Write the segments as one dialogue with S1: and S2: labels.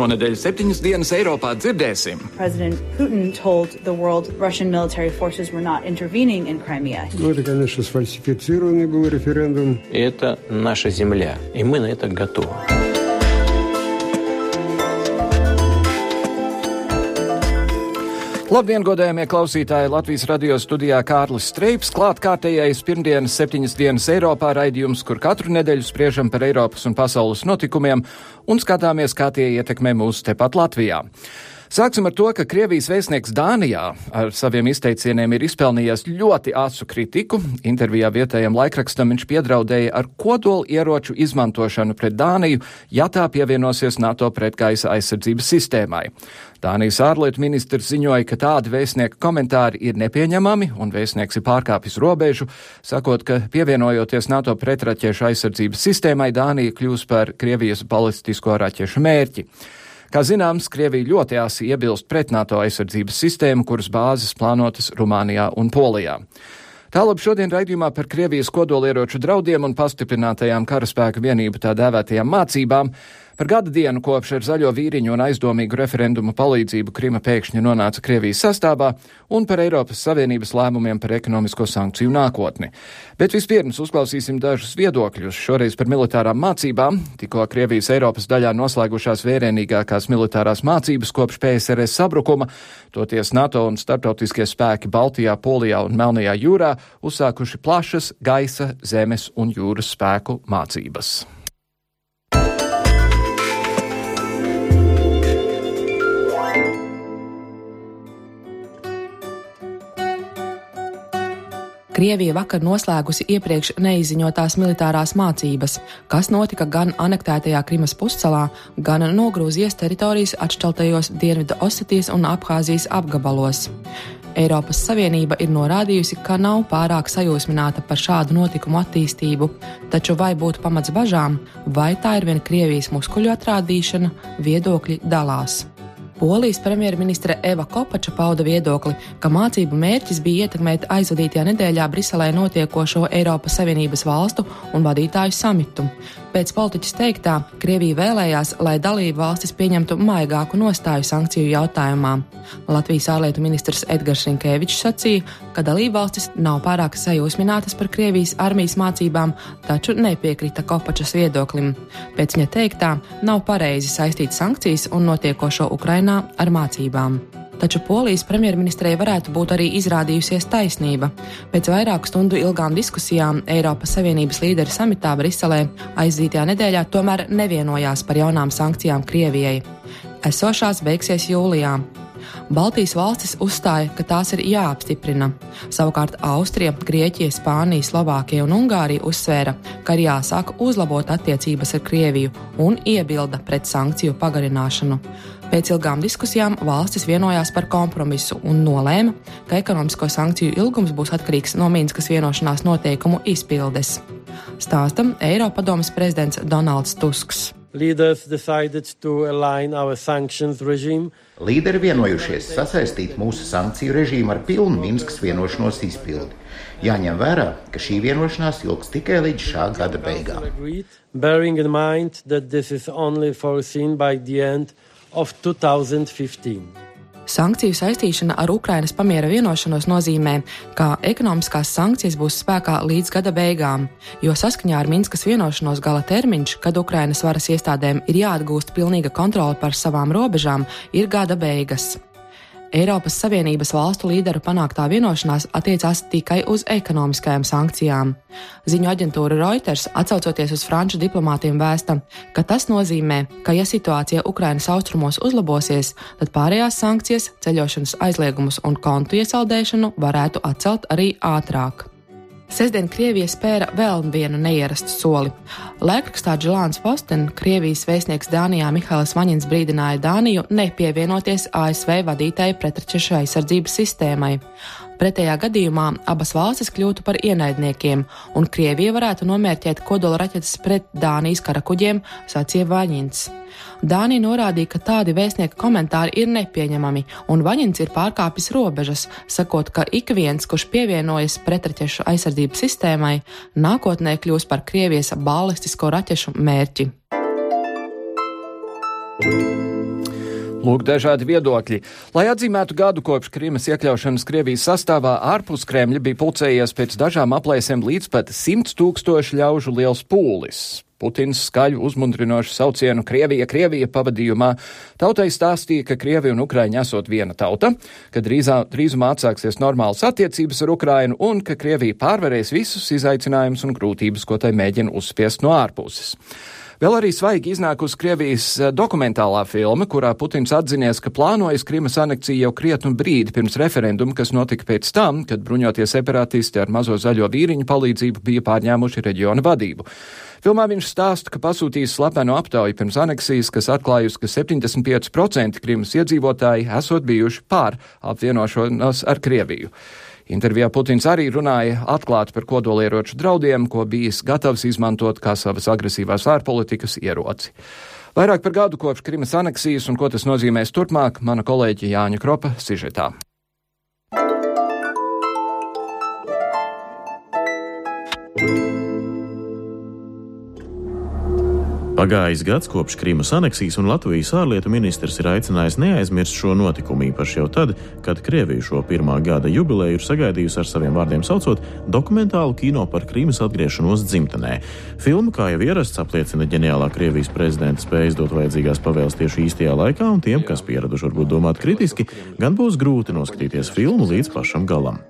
S1: Šonadēļ septiņas dienas Eiropā dzirdēsim.
S2: Ну, это, конечно, сфальсифицированный был референдум.
S3: Это наша земля, и мы на это готовы.
S4: Labdien, godējamie klausītāji! Latvijas radio studijā Kārlis Streips klāt kārtējais pirmdienas septiņas dienas Eiropā raidījums, kur katru nedēļu spriežam par Eiropas un pasaules notikumiem un skatāmies, kā tie ietekmē mūs tepat Latvijā. Sāksim ar to, ka Krievijas vēstnieks Dānijā ar saviem izteicieniem ir izpelnījies ļoti asu kritiku. Intervijā vietējam laikrakstam viņš piedraudēja ar kodolu ieroču izmantošanu pret Dāniju, ja tā pievienosies NATO pretgaisa aizsardzības sistēmai. Dānijas ārlietu ministrs ziņoja, ka tādi vēstnieku komentāri ir nepieņemami un vēstnieks ir pārkāpis robežu, sakot, ka pievienojoties NATO pretraķiešu aizsardzības sistēmai, Dānija kļūs par Krievijas balistisko raķešu mērķi. Kā zināms, Krievija ļoti asi iebilst pret NATO aizsardzības sistēmu, kuras bāzes plānotas Rumānijā un Polijā. Tālāk šodien raidījumā par Krievijas kodolieroču draudiem un pastiprinātajām karaspēka vienību tā dēvētajām mācībām Par gada dienu kopš ar zaļo vīriņu un aizdomīgu referendumu palīdzību Krima pēkšņi nonāca Krievijas sastāvā un par Eiropas Savienības lēmumiem par ekonomisko sankciju nākotni. Bet vispirms uzklausīsim dažus viedokļus, šoreiz par militārām mācībām. Tikko Krievijas Eiropas daļā noslēgušās vērienīgākās militārās mācības kopš PSRS sabrukuma, toties NATO un starptautiskie spēki Baltijā, Polijā un Melnajā jūrā uzsākuši plašas gaisa, zemes un jūras spēku mācības.
S5: Krievija vakar noslēgusi iepriekš neizziņotās militārās mācības, kas notika gan anektētajā Krimas puscelā, gan no Grūzijas teritorijas atšķeltajos Dienvidu Osetijas un Abhāzijas apgabalos. Eiropas Savienība ir norādījusi, ka nav pārāk sajūsmināta par šādu notikumu attīstību, taču vai būtu pamats bažām, vai tā ir vien Krievijas muskuļu atrādīšana, viedokļi dalās. Polijas premjerministre Eva Kopača pauda viedokli, ka mācību mērķis bija ietekmēt aizvadītajā nedēļā Briselē notiekošo Eiropas Savienības valstu un vadītāju samitu. Pēc politiķis teiktā, Krievija vēlējās, lai dalību valstis pieņemtu maigāku nostāju sankciju jautājumā. Latvijas ārlietu ministrs Edgars Rinkēvičs sacīja, ka dalību valstis nav pārāk sajūsminātas par Krievijas armijas mācībām, taču nepiekrita Kopačas viedoklim. Pēc viņa teiktā, nav pareizi saistīt sankcijas un notiekošo Ukrainā ar mācībām taču Polijas premjerministrei varētu būt arī izrādījusies taisnība. Pēc vairāku stundu ilgām diskusijām Eiropas Savienības līderu samitā Briselē aizdītajā nedēļā tomēr nevienojās par jaunām sankcijām Krievijai. Esošās beigsies jūlijā. Baltijas valstis uzstāja, ka tās ir jāapstiprina. Savukārt Austrija, Grieķija, Spānija, Slovākija un Ungārija uzsvēra, ka ir jāsāk uzlabot attiecības ar Krieviju un iebilda pret sankciju pagarināšanu. Pēc ilgām diskusijām valstis vienojās par kompromisu un nolēma, ka ekonomisko sankciju ilgums būs atkarīgs no Minskas vienošanās noteikumu izpildes. Stāstam Eiropadomas prezidents Donalds Tusks.
S6: Līderi vienojušies sasaistīt mūsu sankciju režīmu ar pilnu Minskas vienošanos izpildi. Jāņem vērā, ka šī vienošanās ilgs tikai līdz šā gada beigām
S5: of 2015. Sankciju saistīšana ar Ukrainas pamiera vienošanos nozīmē, ka ekonomiskās sankcijas būs spēkā līdz gada beigām, jo saskaņā ar Minskas vienošanos gala termiņš, kad Ukrainas varas iestādēm ir jāatgūst pilnīga kontrole par savām robežām, ir gada beigas. Eiropas Savienības valstu līderu panāktā vienošanās attiecās tikai uz ekonomiskajām sankcijām. Ziņu aģentūra Reuters, atsaucoties uz franču diplomātiem, vēsta, ka tas nozīmē, ka ja situācija Ukrainas austrumos uzlabosies, tad pārējās sankcijas, ceļošanas aizliegumus un kontu iesaldēšanu varētu atcelt arī ātrāk. Sestdien Krievija spēra vēl vienu neierastu soli. Laikrakstā Džilāns Posten, Krievijas vēstnieks Dānijā Mihāls Vaņins brīdināja Dāniju nepievienoties ASV vadītāju pretračešu aizsardzības sistēmai. Pretējā gadījumā abas valstis kļūtu par ienaidniekiem, un Krievija varētu nomērķēt kodola raķetes pret Dānijas karakuģiem, sacīja Vaņins. Dānija norādīja, ka tādi vēstnieka komentāri ir nepieņemami, un Vaņins ir pārkāpis robežas, sakot, ka ik viens, kurš pievienojas pretraķešu aizsardzības sistēmai, nākotnē kļūs par Krievijas balistisko raķešu mērķi. thank you
S4: Lūk, dažādi viedokļi. Lai atzīmētu gadu kopš Krīmas iekļaušanas Krievijas sastāvā, ārpus Kremļa bija pulcējies pēc dažām aplēsēm līdz pat 100 tūkstošu ļaužu liels pūlis. Putins skaļu uzmundrinošu saucienu Krievija, Krievija pavadījumā tautai stāstīja, ka Krievi un Ukraiņa esot viena tauta, ka drīzā, drīzumā atsāksies normālas attiecības ar Ukrainu un ka Krievija pārvarēs visus izaicinājumus un grūtības, ko tai mēģina uzspiest no ārpuses. Vēl arī svaigi iznākusi Krievijas eh, dokumentālā filma, kurā Putins atzinies, ka plānojas Krimas aneksiju jau krietnu brīdi pirms referenduma, kas notika pēc tam, kad bruņotie separatisti ar mazo zaļo vīriņu palīdzību bija pārņēmuši reģiona vadību. Filmā viņš stāsta, ka pasūtījis slepenu aptauju pirms aneksijas, kas atklājusi, ka 75% Krimas iedzīvotāji esot bijuši pār apvienošanos ar Krieviju. Intervijā Putins arī runāja atklāti par kodolieroču draudiem, ko bijis gatavs izmantot kā savas agresīvās ārpolitikas ieroci. Vairāk par gadu kopš Krimas aneksijas un ko tas nozīmēs turpmāk, mana kolēģi Jāņa Kropa sižetā.
S7: Pagājis gads kopš Krimas aneksijas, un Latvijas ārlietu ministrs ir aicinājis neaizmirst šo notikumu īpaši jau tad, kad Krievija šo pirmā gada jubileju ir sagaidījusi ar saviem vārdiem saucot dokumentālu kino par Krimas atgriešanos dzimtenē. Filma, kā jau ierasts, apliecina ģeniālā Krievijas prezidenta spējas dot vajadzīgās pavēles tieši īstajā laikā, un tiem, kas pieraduši varbūt domāt kritiski, gan būs grūti noskatīties filmu līdz pašam galam.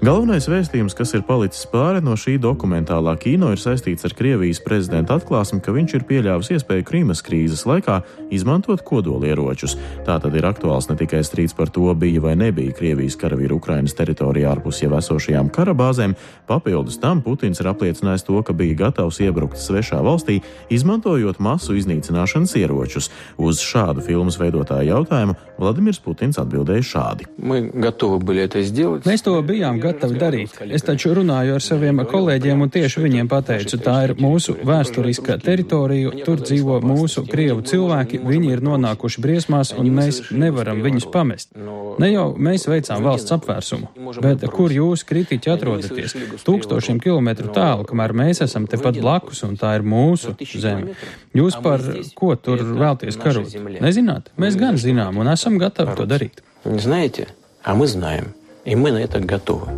S7: Galvenais vēstījums, kas ir palicis pāri no šī dokumentālā kino, ir saistīts ar Krievijas prezidenta atklāsmi, ka viņš ir pieļāvis iespēju Krīmas krīzes laikā izmantot kodolieročus. Tā tad ir aktuāls ne tikai strīds par to, bija vai nebija Krievijas karavīru Ukrainas teritorijā ārpus jau esošajām karabāzēm, papildus tam Putins ir apliecinājis to, ka bija gatavs iebrukt svešā valstī, izmantojot masu iznīcināšanas ieročus. Uz šādu filmas veidotāju jautājumu Vladimirs Putins atbildēja šādi:
S8: Mēs to bijām gatavi gatavi darīt. Es taču runāju ar saviem kolēģiem un tieši viņiem pateicu, tā ir mūsu vēsturiskā teritorija, tur dzīvo mūsu krievu cilvēki, viņi ir nonākuši briesmās un mēs nevaram viņus pamest. Ne jau mēs veicām valsts apvērsumu, bet kur jūs kritiķi atrodaties? Tūkstošiem kilometru tālu, kamēr mēs esam tepat blakus un tā ir mūsu zeme. Jūs par ko tur vēlties karot? Nezināt? Mēs gan zinām un esam gatavi to darīt.
S3: Знаете, а мы знаем. И мы на это готовы.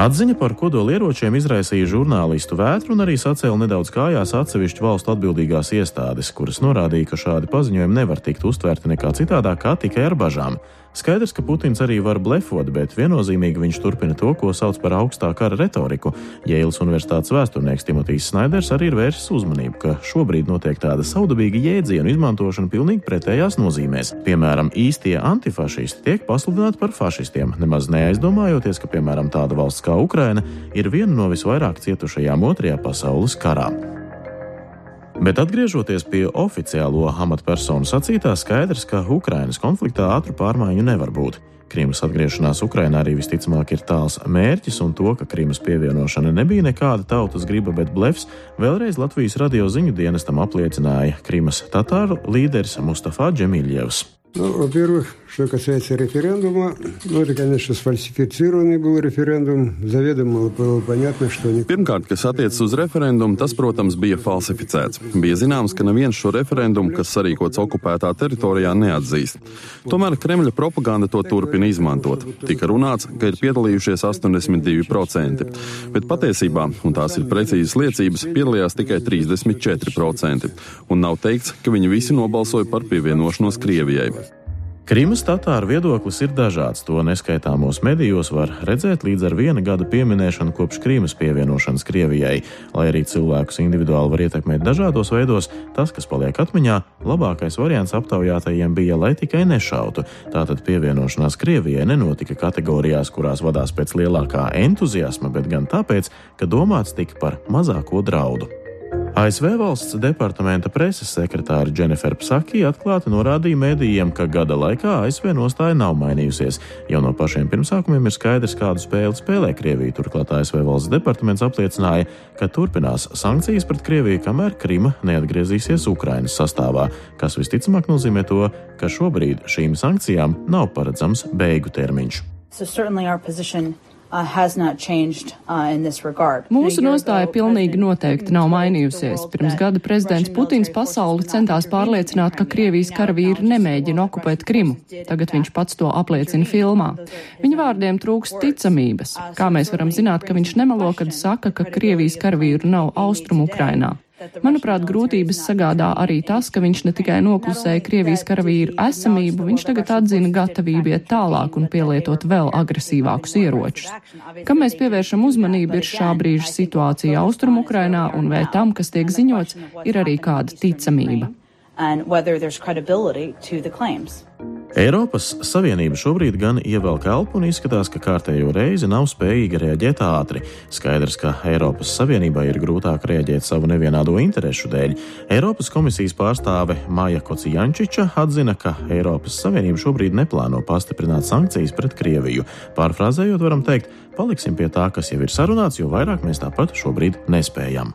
S7: Atziņa par kodolieročiem izraisīja žurnālistu vētru un arī sacēla nedaudz kājās atsevišķu valstu atbildīgās iestādes, kuras norādīja, ka šādi paziņojumi nevar tikt uztvērti nekā citādāk, kā tikai ar bažām. Skaidrs, ka Putins arī var blefot, bet viennozīmīgi viņš turpina to, ko sauc par augstā kara retoriku. Jēlas Universitātes vēsturnieks Timotijs Snaiders arī ir vērsis uzmanību, ka šobrīd notiek tāda saudabīga jēdzienu izmantošana pilnīgi pretējās nozīmēs. Piemēram, īstie antifašisti tiek pasludināti par fašistiem, nemaz neaizdomājoties, ka, piemēram, tāda valsts kā Ukraina ir viena no visvairāk cietušajām Otrajā pasaules karā. Bet atgriežoties pie oficiālo amatpersonu sacītā, skaidrs, ka Ukrainas konfliktā ātru pārmaiņu nevar būt. Krīmas atgriešanās Ukrainā arī visticamāk ir tāls mērķis, un to, ka Krīmas pievienošana nebija nekāda tautas griba, bet blefs, vēlreiz Latvijas radio ziņu dienestam apliecināja Krīmas tatāru līderis Mustafa Džemiļevs.
S2: Ну, во-первых, что касается референдума, ну, это, конечно, сфальсифицированный был референдум. Заведомо было понятно, что... Ник...
S9: Pirmkārt, kas attiecas uz referendumu, tas, protams, bija falsificēts. Bija zināms, ka neviens šo referendumu, kas sarīkots okupētā teritorijā, neatzīst. Tomēr Kremļa propaganda to turpina izmantot. Tika runāts, ka ir piedalījušies 82%, bet patiesībā, un tās ir precīzas liecības, piedalījās tikai 34%, un nav teikts, ka viņi visi nobalsoja par pievienošanos Krievijai.
S7: Krimas tatāru viedoklis ir dažāds. To neskaitāmos medijos var redzēt līdz ar viena gada pieminēšanu kopš Krīmas pievienošanas Krievijai. Lai arī cilvēkus individuāli var ietekmēt dažādos veidos, tas, kas paliek atmiņā, labākais variants aptaujātajiem bija, lai tikai nešautu. Tātad pievienošanās Krievijai nenotika kategorijās, kurās vadās pēc lielākā entuziasma, bet gan tāpēc, ka domāts tika par mazāko draudu. ASV valsts departamenta preses sekretāra Dženifera Psaki atklāti norādīja mēdījiem, ka gada laikā ASV nostāja nav mainījusies. Jau no pašiem pirmsākumiem ir skaidrs, kādu spēli spēlē Krievija. Turklāt ASV valsts departaments apliecināja, ka turpinās sankcijas pret Krieviju, kamēr Krima neatgriezīsies Ukrainas sastāvā, kas visticamāk nozīmē to, ka šobrīd šīm sankcijām nav paredzams beigu termiņš.
S10: So Uh, uh,
S5: Mūsu nostāja pilnīgi noteikti nav mainījusies. Pirms gada prezidents Putins pasauli centās pārliecināt, ka Krievijas karavīri nemēģina okupēt Krimu. Tagad viņš pats to apliecina filmā. Viņa vārdiem trūks ticamības. Kā mēs varam zināt, ka viņš nemelo, kad saka, ka Krievijas karavīru nav austrumu Ukrainā? Manuprāt, grūtības sagādā arī tas, ka viņš ne tikai noklusēja Krievijas karavīru esamību, viņš tagad atzina gatavību iet tālāk un pielietot vēl agresīvākus ieročus. Kam mēs pievēršam uzmanību ir šā brīža situācija Austrum Ukrainā un vai tam, kas tiek ziņots, ir arī kāda ticamība. And whether there's credibility to the claims.
S7: Eiropas Savienība šobrīd gan ievelk elpu un izskatās, ka kārtējo reizi nav spējīga reaģēt ātri. Skaidrs, ka Eiropas Savienībai ir grūtāk reaģēt savu nevienādo interešu dēļ. Eiropas komisijas pārstāve Māja Kocijančiča atzina, ka Eiropas Savienība šobrīd neplāno pastiprināt sankcijas pret Krieviju. Pārfrāzējot, varam teikt, paliksim pie tā, kas jau ir sarunāts, jo vairāk mēs tāpat šobrīd nespējam.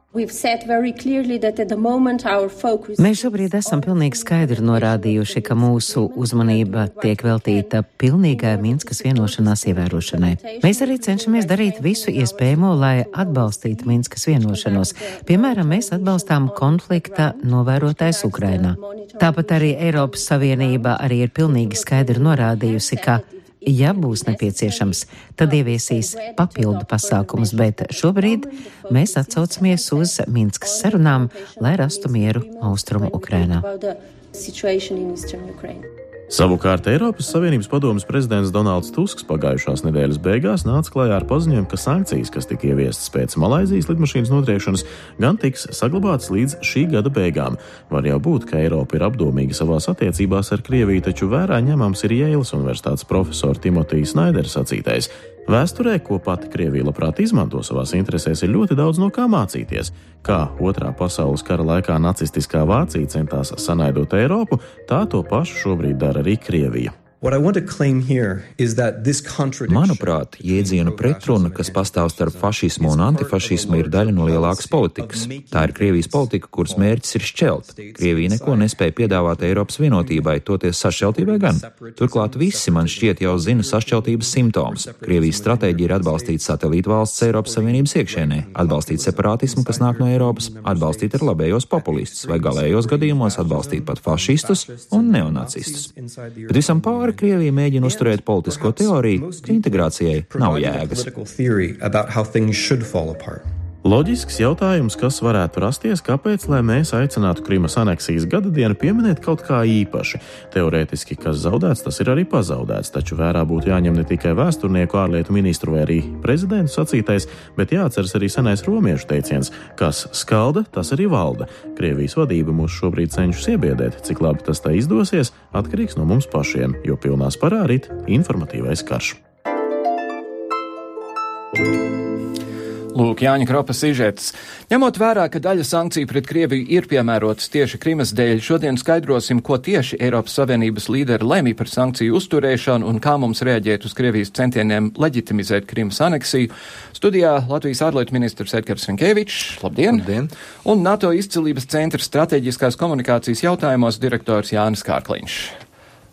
S11: Mēs šobrīd esam pilnīgi skaidri norādījuši, ka mūsu uzmanība tiek veltīta pilnīgai Minskas vienošanās ievērošanai. Mēs arī cenšamies darīt visu iespējamo, lai atbalstītu Minskas vienošanos. Piemēram, mēs atbalstām konflikta novērotājs Ukrainā. Tāpat arī Eiropas Savienība arī ir pilnīgi skaidri norādījusi, ka Ja būs nepieciešams, tad ieviesīs papildu pasākumus, bet šobrīd mēs atsaucamies uz Minskas sarunām, lai rastu mieru austrumu Ukrainā.
S7: Savukārt Eiropas Savienības padomas prezidents Donalds Tusks pagājušās nedēļas beigās nāca klajā ar paziņojumu, ka sankcijas, kas tika ieviestas pēc Malaizijas lidmašīnas notriekšanas, gan tiks saglabātas līdz šī gada beigām. Var jau būt, ka Eiropa ir apdomīga savās attiecībās ar Krieviju, taču vērā ņemams ir Jēlas Universitātes profesora Timotīs Snaidera sacītais. Vēsturē, ko pati Krievija labprāt izmanto savās interesēs, ir ļoti daudz no kā mācīties. Kā otrā pasaules kara laikā nacistiskā Vācija centās sanaidot Eiropu, tā to pašu šobrīd dara arī Krievija.
S12: Manuprāt, jēdzienu pretruna, kas pastāv starp fašismu un antifašismu, ir daļa no lielākas politikas. Tā ir Krievijas politika, kuras mērķis ir šķelt. Krievija neko nespēja piedāvāt Eiropas vienotībai, toties sašķeltībai gan. Turklāt visi man šķiet jau zina sašķeltības simptomus. Krievijas stratēģija ir atbalstīt satelītu valsts Eiropas Savienības iekšēnē, atbalstīt separātismu, kas nāk no Eiropas, atbalstīt ar labējos populistus vai galējos gadījumos atbalstīt pat fašistus un neonacistus. Bet visam pāri Savukārt Krievija mēģina uzturēt politisko teoriju, ka integrācijai nav jēgas.
S7: Loģisks jautājums, kas varētu rasties, kāpēc mēs aicinātu Krimas aneksijas gada dienu pieminēt kaut kā īpaši. Teorētiski, kas zaudēts, tas ir arī pazaudēts, taču vērā būtu jāņem ne tikai vēsturnieku, ārlietu ministru vai arī prezidentu sacītais, bet jāatceras arī senais romiešu teiciens, kas skalda, tas arī valda. Krievijas vadība mūs šobrīd cenšas iebiedēt, cik labi tas tā izdosies, atkarīgs no mums pašiem, jo pilnā sparā rit informatīvais karš.
S4: Lūk, Jāņa Kropa sižets. Ņemot vērā, ka daļa sankciju pret Krieviju ir piemērotas tieši Krimas dēļ, šodien skaidrosim, ko tieši Eiropas Savienības līderi lemj par sankciju uzturēšanu un kā mums reaģēt uz Krievijas centieniem leģitimizēt Krimas aneksiju. Studijā Latvijas ārlietu ministrs Edgars Rinkēvičs, labdien! labdien! Un NATO izcilības centra strateģiskās komunikācijas jautājumos direktors Jānis Kārkliņš.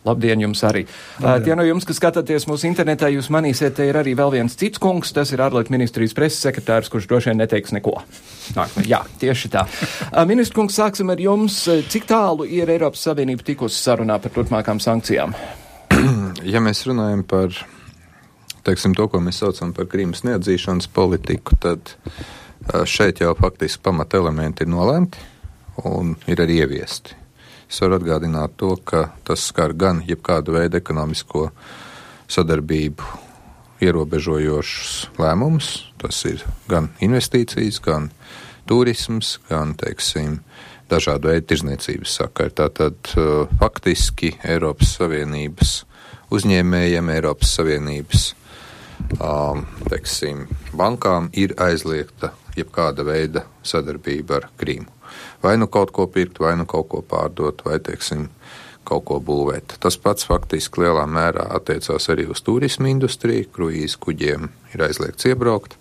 S4: Labdien jums arī. Labdien. Tie no jums, kas skatāties mūsu internetā, jūs manīsiet, te ir arī vēl viens cits kungs, tas ir ārlietu ministrijas preses sekretārs, kurš droši vien neteiks neko. Nā, jā, tieši tā. Ministra kungs, sāksim ar jums. Cik tālu ir Eiropas Savienība tikusi sarunā par turpmākām sankcijām?
S13: ja mēs runājam par teiksim, to, ko mēs saucam par Krīmas neatzīšanas politiku, tad šeit jau faktiski pamata elementi ir nolēmti un ir arī ieviesti. Es varu atgādināt to, ka tas skar gan jebkādu veidu ekonomisko sadarbību ierobežojošus lēmumus. Tas ir gan investīcijas, gan turisms, gan, teiksim, dažādu veidu tirzniecības sakari. Tātad uh, faktiski Eiropas Savienības uzņēmējiem, Eiropas Savienības um, teiksim, bankām ir aizliegta jebkāda veida sadarbība ar Krīmu vai nu kaut ko pirkt, vai nu kaut ko pārdot, vai, teiksim, kaut ko būvēt. Tas pats faktiski lielā mērā attiecās arī uz turismu industriju, kruīzu kuģiem ir aizliegts iebraukt,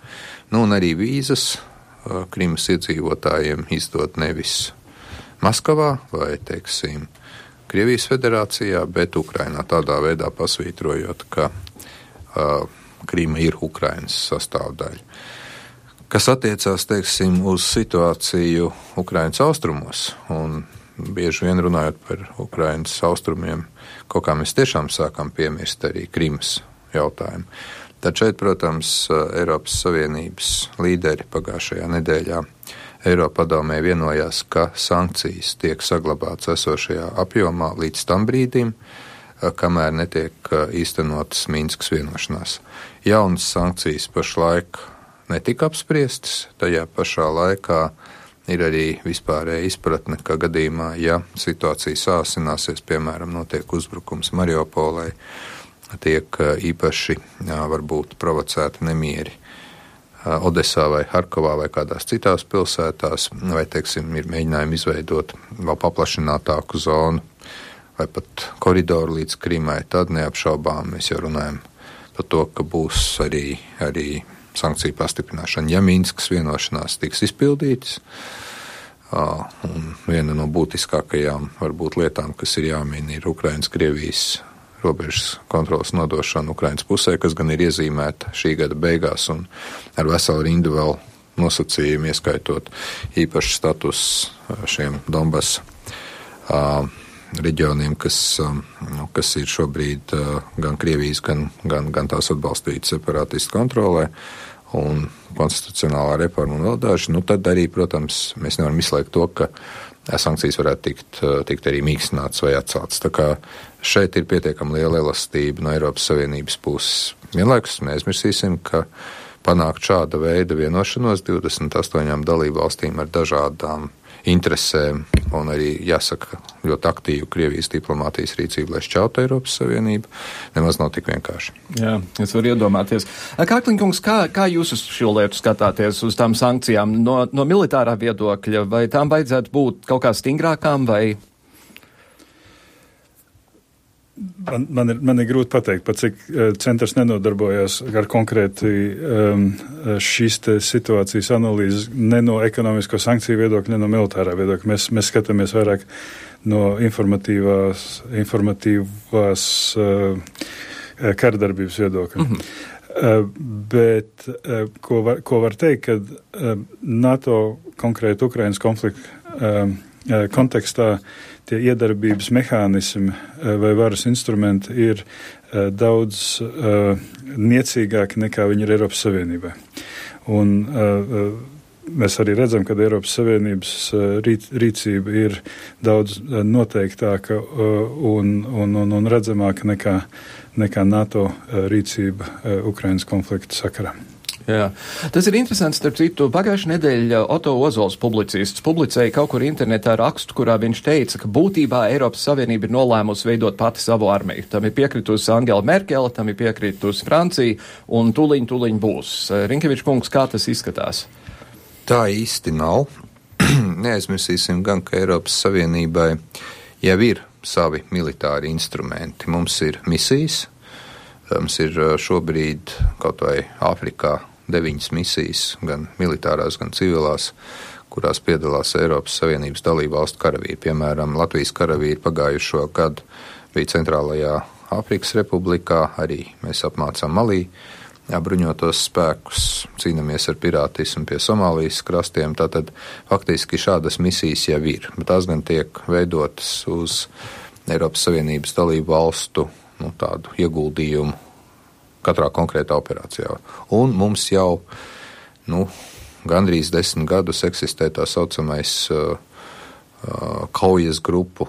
S13: nu un arī vīzas Krimas iedzīvotājiem izdot nevis Maskavā vai, teiksim, Krievijas federācijā, bet Ukrainā tādā veidā pasvītrojot, ka uh, Krīma ir Ukrainas sastāvdaļa. Kas attiecās, teiksim, uz situāciju Ukrainas austrumos, un bieži vien runājot par Ukrainas austrumiem, kaut kā mēs tiešām sākam piemirst arī Krimas jautājumu. Tad šeit, protams, Eiropas Savienības līderi pagājušajā nedēļā Eiropadomē vienojās, ka sankcijas tiek saglabātas esošajā apjomā līdz tam brīdim, kamēr netiek īstenotas Mīnskas vienošanās. Jaunas sankcijas pašlaik netika apspriestas, tajā pašā laikā ir arī vispārēja izpratne, ka gadījumā, ja situācija sāsināsies, piemēram, notiek uzbrukums Mariupolai, tiek īpaši varbūt provocēti nemieri Odesā vai Harkovā vai kādās citās pilsētās, vai, teiksim, ir mēģinājumi izveidot vēl paplašinātāku zonu vai pat koridoru līdz Krimai, tad neapšaubām mēs jau runājam par to, ka būs arī, arī sankciju pastiprināšana, ja Mīnskas vienošanās tiks izpildītas. Un viena no būtiskākajām varbūt lietām, kas ir jāmin, ir Ukrainas-Krievijas robežas kontrolas nodošanu Ukraiņas pusē, kas gan ir iezīmēta šī gada beigās un ar veselu rindu vēl nosacījumu, ieskaitot īpašu status šiem Donbass uh, reģioniem, kas, uh, kas ir šobrīd uh, gan Krievijas, gan, gan, gan tās atbalstītas separātistu kontrolē. Un konstitucionālā reforma un vēl daži, nu tad arī, protams, mēs nevaram izslēgt to, ka sankcijas varētu tikt, tikt arī mīkstināts vai atcelts. Tā kā šeit ir pietiekami liela elastība no Eiropas Savienības puses. Vienlaikus neaizmirsīsim, ka panākt šāda veida vienošanos 28 dalību valstīm ar dažādām interesēm un arī, jāsaka, ļoti aktīvu Krievijas diplomātijas rīcību, lai šķeltu Eiropas Savienību, nemaz nav tik vienkārši.
S4: Jā, es varu iedomāties. Kārkliņkungs, kā, kā jūs uz šo lietu skatāties, uz tām sankcijām no, no militārā viedokļa, vai tām vajadzētu būt kaut kā stingrākām vai
S14: Man, man, ir, man ir grūti pateikt, pat cik uh, centrs nenodarbojas ar konkrēti um, šīs situācijas analīzes ne no ekonomisko sankciju viedokļa, ne no militārā viedokļa. Mēs, mēs skatāmies vairāk no informatīvās, informatīvās uh, kardarbības viedokļa. Mm -hmm. Uh, bet uh, ko, var, ko var teikt, kad uh, NATO konkrēti Ukrainas konflikta uh, kontekstā uh, tie iedarbības mehānismi eh, vai varas instrumenti ir eh, daudz niecīgāki nekā viņi ir Eiropas Savienībai. Un, mēs arī redzam, ka Eiropas Savienības rīc, rīcība ir daudz noteiktāka un, un, un, un redzamāka nekā, nekā NATO rīcība Ukrainas konflikta sakarā.
S4: Jā. Tas ir interesants, starp citu, pagājušajā nedēļā Oto Ozols publicists publicēja kaut kur internetā rakstu, kurā viņš teica, ka būtībā Eiropas Savienība ir nolēmusi veidot pati savu armiju. Tam ir piekritusi Angela Merkele, tam ir piekritusi Francija, un tuliņ, tuliņ būs. Rinkevičs kungs, kā tas izskatās?
S13: Tā īsti nav. Neaizmirsīsim gan, ka Eiropas Savienībai jau ir savi militāri instrumenti. Mums ir misijas, mums ir šobrīd kaut vai Āfrikā deviņas misijas, gan militārās, gan civilās, kurās piedalās Eiropas Savienības dalību valstu karavīri. Piemēram, Latvijas karavīri pagājušo gadu bija Centrālajā Āfrikas Republikā, arī mēs apmācām Malī bruņotos spēkus, cīnāmies ar pirātismu pie Somālijas krastiem. Tātad faktiski šādas misijas jau ir, bet tās gan tiek veidotas uz Eiropas Savienības dalību valstu nu, tādu ieguldījumu katrā konkrētā operācijā. Un mums jau nu, gandrīz desmit gadus eksistē tā saucamais uh, uh, kaujas grupu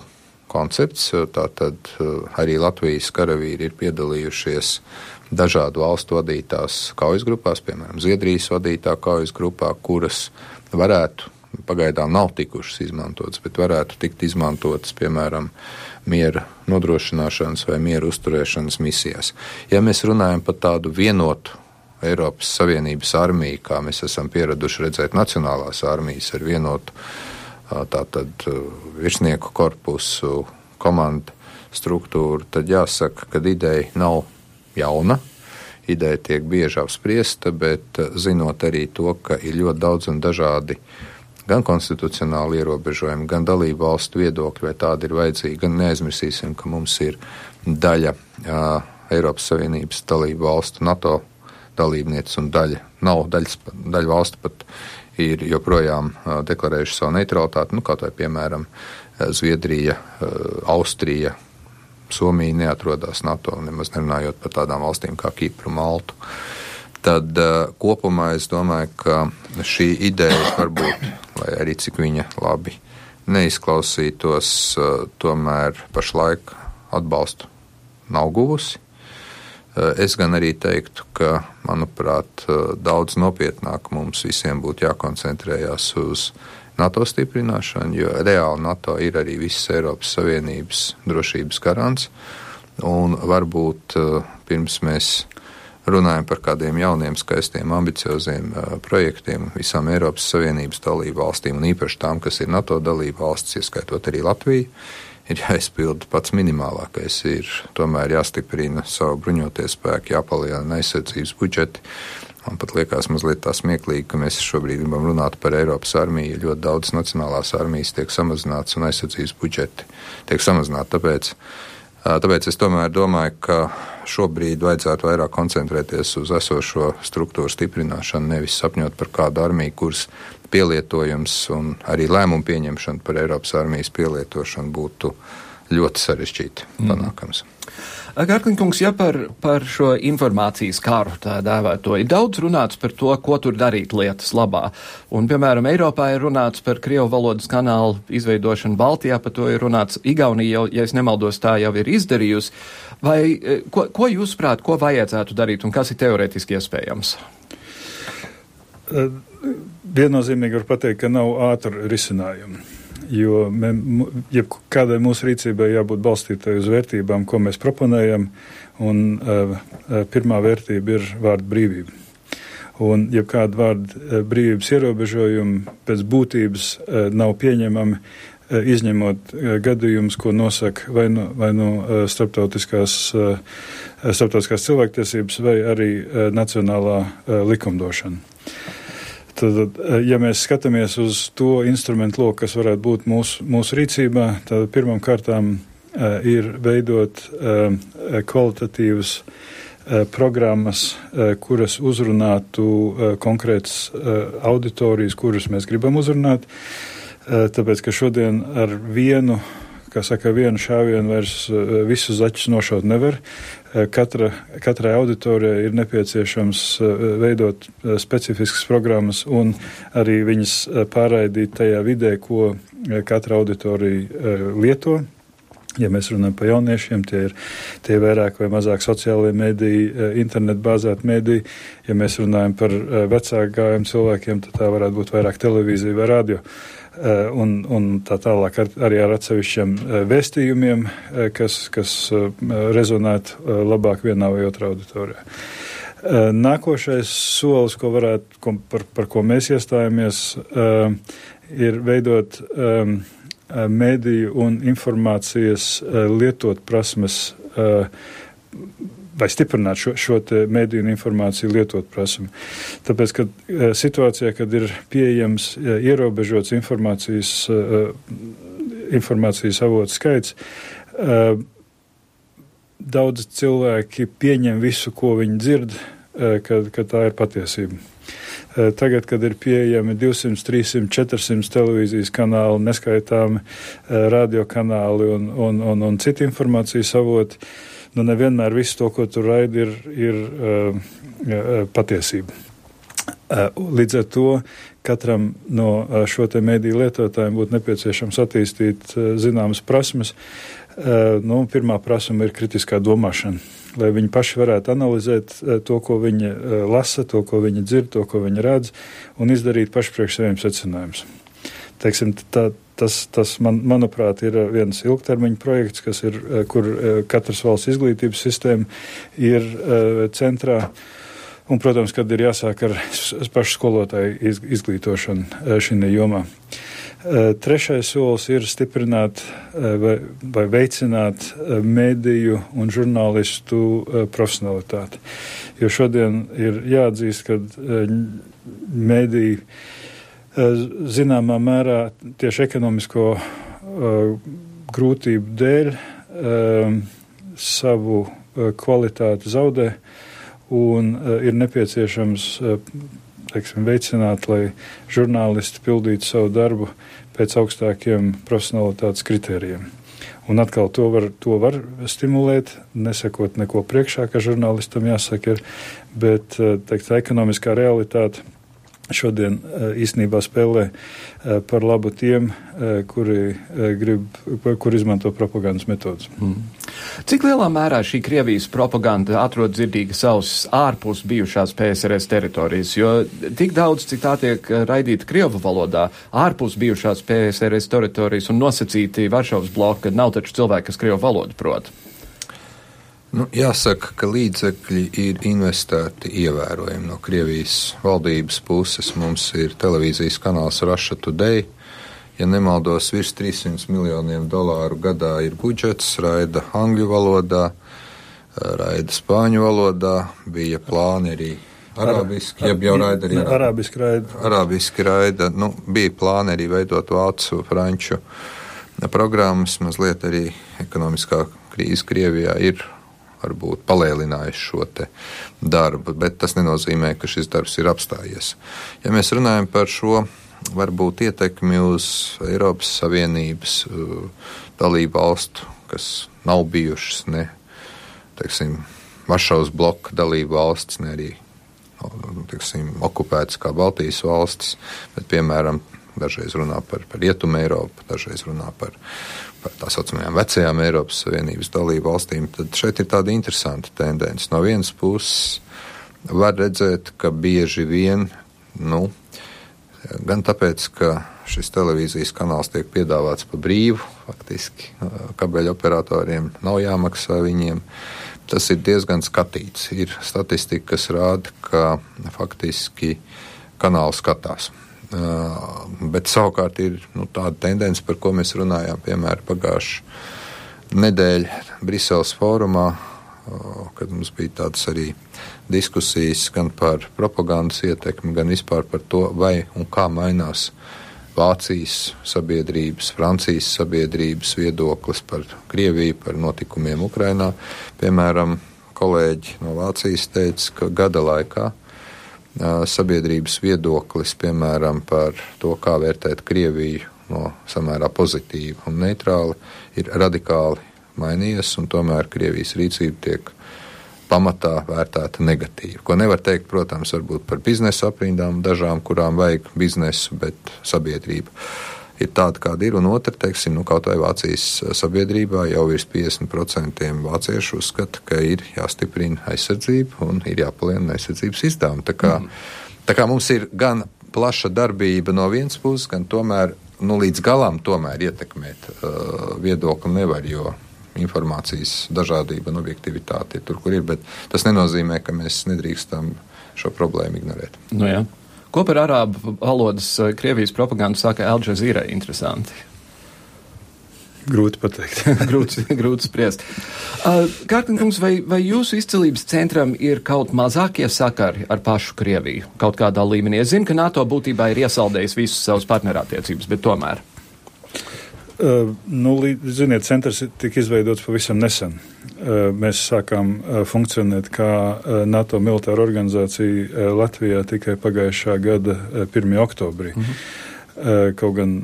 S13: koncepts. Tātad uh, arī Latvijas karavīri ir piedalījušies dažādu valstu vadītās kaujas grupās, piemēram, Zviedrijas vadītā kaujas grupā, kuras varētu, pagaidām nav tikušas izmantotas, bet varētu tikt izmantotas, piemēram, miera nodrošināšanas vai miera uzturēšanas misijās. Ja mēs runājam par tādu vienotu Eiropas Savienības armiju, kā mēs esam pieraduši redzēt nacionālās armijas ar vienotu tātad virsnieku korpusu, komandu struktūru, tad jāsaka, ka ideja nav jauna. Ideja tiek bieži apspriesta, bet zinot arī to, ka ir ļoti daudz un dažādi uh, gan konstitucionāli ierobežojumi, gan dalību valstu viedokļi, vai tādi ir vajadzīgi. Gan neaizmirsīsim, ka mums ir daļa uh, Eiropas Savienības dalību valstu NATO dalībnieces un daļa nav, daļas, daļa valstu pat ir joprojām deklarējuši savu neutralitāti, nu, kaut vai piemēram Zviedrija, Austrija, Somija neatrodas NATO, nemaz nerunājot par tādām valstīm kā Kipru, Maltu. Tad uh, kopumā es domāju, ka šī ideja varbūt, lai arī cik viņa labi neizklausītos, uh, tomēr pašlaik atbalstu nav guvusi. Uh, es gan arī teiktu, ka, manuprāt, daudz nopietnāk mums visiem būtu jākoncentrējās uz NATO stiprināšanu, jo reāli NATO ir arī visas Eiropas Savienības drošības garants. Un varbūt pirms mēs runājam par kādiem jauniem, skaistiem, ambicioziem projektiem visām Eiropas Savienības dalību valstīm, un īpaši tām, kas ir NATO dalību valsts, ieskaitot arī Latviju, ir jāizpilda pats minimālākais. Ir tomēr jāstiprina savu bruņoties spēku, jāpalielina aizsardzības budžeti. Man pat liekas mazliet tā smieklīgi, ka mēs šobrīd gribam runāt par Eiropas armiju. Ļoti daudz nacionālās armijas tiek samazināts un aizsardzības budžeti tiek samazināti. Tāpēc, tāpēc es tomēr domāju, ka šobrīd vajadzētu vairāk koncentrēties uz esošo struktūru stiprināšanu, nevis sapņot par kādu armiju, kuras pielietojums un arī lēmumu pieņemšana par Eiropas armijas pielietošanu būtu ļoti sarežģīti mm.
S4: Gārkliņkungs, ja par, par šo informācijas kāru tā dēvēto, ir daudz runāts par to, ko tur darīt lietas labā. Un, piemēram, Eiropā ir runāts par Krievu valodas kanālu izveidošanu Baltijā, par to ir runāts Igaunija jau, ja es nemaldos, tā jau ir izdarījusi. Vai, e, ko, ko jūs prāt, ko vajadzētu darīt un kas ir teoretiski iespējams?
S14: Viennozīmīgi var pateikt, ka nav ātru risinājumu. Jo mē, kādai mūsu rīcībai jābūt balstītai uz vērtībām, ko mēs proponējam, un uh, pirmā vērtība ir vārda brīvība. Un, ja kāda vārda brīvības ierobežojumi pēc būtības uh, nav pieņemami, izņemot gadījumus, ko nosaka vai nu, vai nu starptautiskās, starptautiskās cilvēktiesības, vai arī nacionālā likumdošana. Tad, ja mēs skatāmies uz to instrumentu loku, kas varētu būt mūsu, mūsu rīcībā, tad pirmām kārtām uh, ir veidot uh, kvalitatīvas uh, programmas, uh, kuras uzrunātu uh, konkrētas uh, auditorijas, kuras mēs gribam uzrunāt. Uh, tāpēc, ka šodien ar vienu kā saka, vienu šāvienu vairs visus zaķus nošaut nevar. Eh, katra, katrai auditorijai ir nepieciešams eh, veidot eh, specifiskas programmas un arī viņas pārraidīt tajā vidē, ko katra auditorija lieto. Ja mēs runājam par jauniešiem, tie ir tie vairāk vai mazāk sociālajie mediji, internetu bāzēti mediji. Ja mēs runājam par vecāku gājumu cilvēkiem, tad tā varētu būt vairāk televīzija vai radio. Uh, Eh, un, un tā tālāk ar, arī ar atsevišķiem eh, vēstījumiem, eh, kas, kas rezonētu labāk vienā vai otrā auditorijā. Nākošais solis, ko varētu, ko, par, par ko mēs iestājamies, ir veidot mediju un informācijas lietot prasmes vai stiprināt šo, šo mediju un informāciju lietot prasmi. Tāpēc, kad e, situācijā, kad ir pieejams e, ierobežots informācijas, e, informācijas avotu skaits, daudz cilvēki pieņem visu, ko viņi dzird, kad, kad tā ir patiesība. Tagad, kad ir pieejami 200, 300, 400 televīzijas kanāli, neskaitāmi radiokanāli un, un, un, un citi informācijas avoti, nu nevienmēr viss to, ko tu raidi, ir, ir uh, patiesība. Uh, līdz ar to katram no uh, šo te mediju lietotājiem būtu nepieciešams attīstīt zināmas prasmes. Nu, pirmā prasme ir kritiskā domāšana, lai viņi paši varētu analizēt to, ko viņi lasa, to, ko viņi dzird, to, ko viņi redz, un izdarīt paši priekš saviem secinājumus. Teiksim, tā, tas, tas man, manuprāt, ir viens ilgtermiņa projekts, kas ir, eh, kur eh, katras valsts izglītības sistēma ir centrā. Un, protams, kad ir jāsāk ar pašu skolotāju izglītošanu šajā jomā. Trešais solis ir stiprināt vai, vai veicināt mediju un žurnālistu profesionalitāti. Jo šodien ir jāatzīst, ka mediju zināmā mērā tieši ekonomisko uh, grūtību dēļ uh, savu uh, kvalitāti zaudē. un ir nepieciešams teiksim, veicināt, lai žurnālisti pildītu savu darbu pēc augstākiem profesionalitātes kritērijiem. Un atkal to var, to var stimulēt, nesakot neko priekšā, ka žurnālistam jāsaka, ir, bet teikt, ekonomiskā realitāte šodien īstenībā spēlē par labu tiem, kuri grib, kur izmanto propagandas metodus. Mm.
S4: Cik lielā mērā šī Krievijas propaganda atrod dzirdīgas ausis ārpus bijušās PSRS teritorijas, jo tik daudz, cik tā tiek raidīta Krievu valodā, ārpus bijušās PSRS teritorijas un nosacīti Varšavas bloka, nav taču cilvēki, kas Krievu valodu prot.
S13: Nu, jāsaka, ka līdzekļi ir investēti ievērojami no Krievijas valdības puses. Mums ir televīzijas kanāls Russia Today. Ja nemaldos, virs 300 miljoniem dolāru gadā ir budžets, raida angļu valodā, raida spāņu valodā, bija plāni arī Arabiski, jeb jau raida arī.
S14: Arabiski raida.
S13: Arabiski raida. Nu, bija plāni arī veidot vācu, franču programmas, mazliet arī ekonomiskā krīze Krievijā ir varbūt palēlinājis šo darbu, bet tas nenozīmē, ka šis darbs ir apstājies. Ja mēs runājam par šo varbūt ietekmi uz Eiropas Savienības uh, dalību valstu, kas nav bijušas ne, teiksim, Varšavas bloka dalību valsts, ne arī nu, teiksim, okupētas kā Baltijas valstis, bet, piemēram, dažreiz runā par, par Rietumu Eiropu, dažreiz runā par par tā saucamajām vecajām Eiropas Savienības dalību valstīm, tad šeit ir tāda interesanta tendence. No vienas puses var redzēt, ka bieži vien, nu, gan tāpēc, ka šis televīzijas kanāls tiek piedāvāts pa brīvu, faktiski kabeļu operatoriem nav jāmaksā viņiem. Tas ir diezgan skatīts. Ir statistika, kas rāda, ka faktiski kanāls skatās. Uh, bet savukārt ir nu, tāda tendence, par ko mēs runājām, piemēram, pagājušā nedēļa Briseles fórumā, uh, kad mums bija tādas arī diskusijas gan par propagandas ietekmi, gan vispār par to, vai un kā mainās Vācijas sabiedrības, Francijas sabiedrības viedoklis par Krieviju, par notikumiem Ukrainā. Piemēram, kolēģi no Vācijas teica, ka gada laikā sabiedrības viedoklis, piemēram, par to, kā vērtēt Krieviju no samērā pozitīva un neitrāla, ir radikāli mainījies, un tomēr Krievijas rīcība tiek pamatā vērtēta negatīvi. Ko nevar teikt, protams, par biznesa aprindām, dažām, kurām vajag biznesu, bet sabiedrība ir tāda, kāda ir. Un otra, teiksim, nu, kaut vai Vācijas eh, sabiedrībā jau virs 50% vāciešu uzskata, ka ir jāstiprina aizsardzība un ir jāpalielina aizsardzības izdevumi. Tā kā, mm. tā kā mums ir gan plaša darbība no vienas puses, gan tomēr nu, līdz galam tomēr ietekmēt uh, viedokli nevar, jo informācijas dažādība un objektivitāte ir tur, kur ir, bet tas nenozīmē, ka mēs nedrīkstam šo problēmu ignorēt.
S4: Nu, jā. Ko par arābu valodas eh, Krievijas propagandu saka Al Jazeera interesanti?
S14: Grūti pateikt.
S4: grūti, grūti spriest. Uh, Kārklinkungs, vai, vai jūsu izcilības centram ir kaut mazākie sakari ar pašu Krieviju kaut kādā līmenī? Es zinu, ka NATO būtībā ir iesaldējis visus savus partnerattiecības, bet tomēr.
S14: Uh, nu, ziniet, centrs tika izveidots pavisam nesen. Uh, mēs sākām uh, funkcionēt kā uh, NATO militāra organizācija uh, Latvijā tikai pagājušā gada 1. oktobrī. Mm -hmm. Kaut gan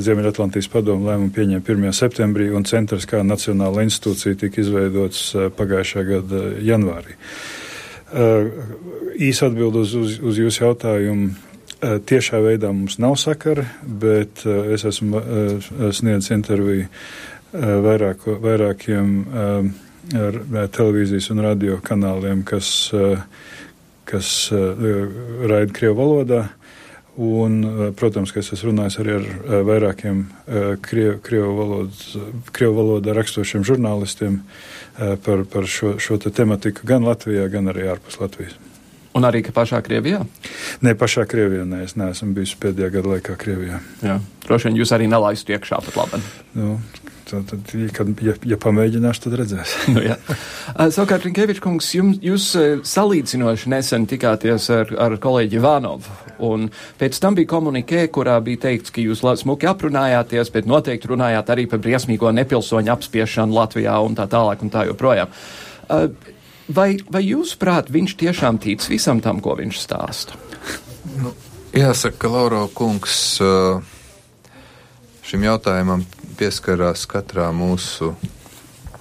S14: Ziemeļatlantijas padomu lēmumu pieņēma 1. septembrī, un centrs kā nacionāla institūcija tika izveidots pagājušā gada janvārī. Īsa atbild uz, uz, uz jūsu jautājumu Eh, tiešā veidā mums nav sakara, bet eh, es esmu eh, sniedzis interviju vairāk, vairākiem televīzijas un radio kanāliem, kas, kas raida Krievu valodā. Un, protams, ka es esmu runājis arī ar vairākiem krievu, krievu, valodas, krievu valodā rakstošiem žurnālistiem par, par šo, šo te tematiku gan Latvijā, gan arī ārpus Latvijas.
S4: Un arī pašā Krievijā?
S14: Nē, pašā Krievijā. Nē, es neesmu bijis pēdējā gada laikā Krievijā.
S4: Jā. Droši vien jūs arī nelaistu iekšā pat labi.
S14: Nu, tad, tad, kad, ja, ja pamēģināšu, tad redzēs.
S4: nu, jā. Savukārt, Rinkevičs kungs, jums, jūs salīdzinoši nesen tikāties ar, ar kolēģi Ivanovu. Un pēc tam bija komunikē, kurā bija teikts, ka jūs smuki aprunājāties, bet noteikti runājāt arī par briesmīgo nepilsoņu apspiešanu Latvijā un tā tālāk un tā joprojām. Uh, vai, vai jūsuprāt, viņš tiešām tic visam tam, ko viņš stāsta?
S13: Nu, jāsaka, ka Lauro kungs šim jautājumam pieskarās katrā mūsu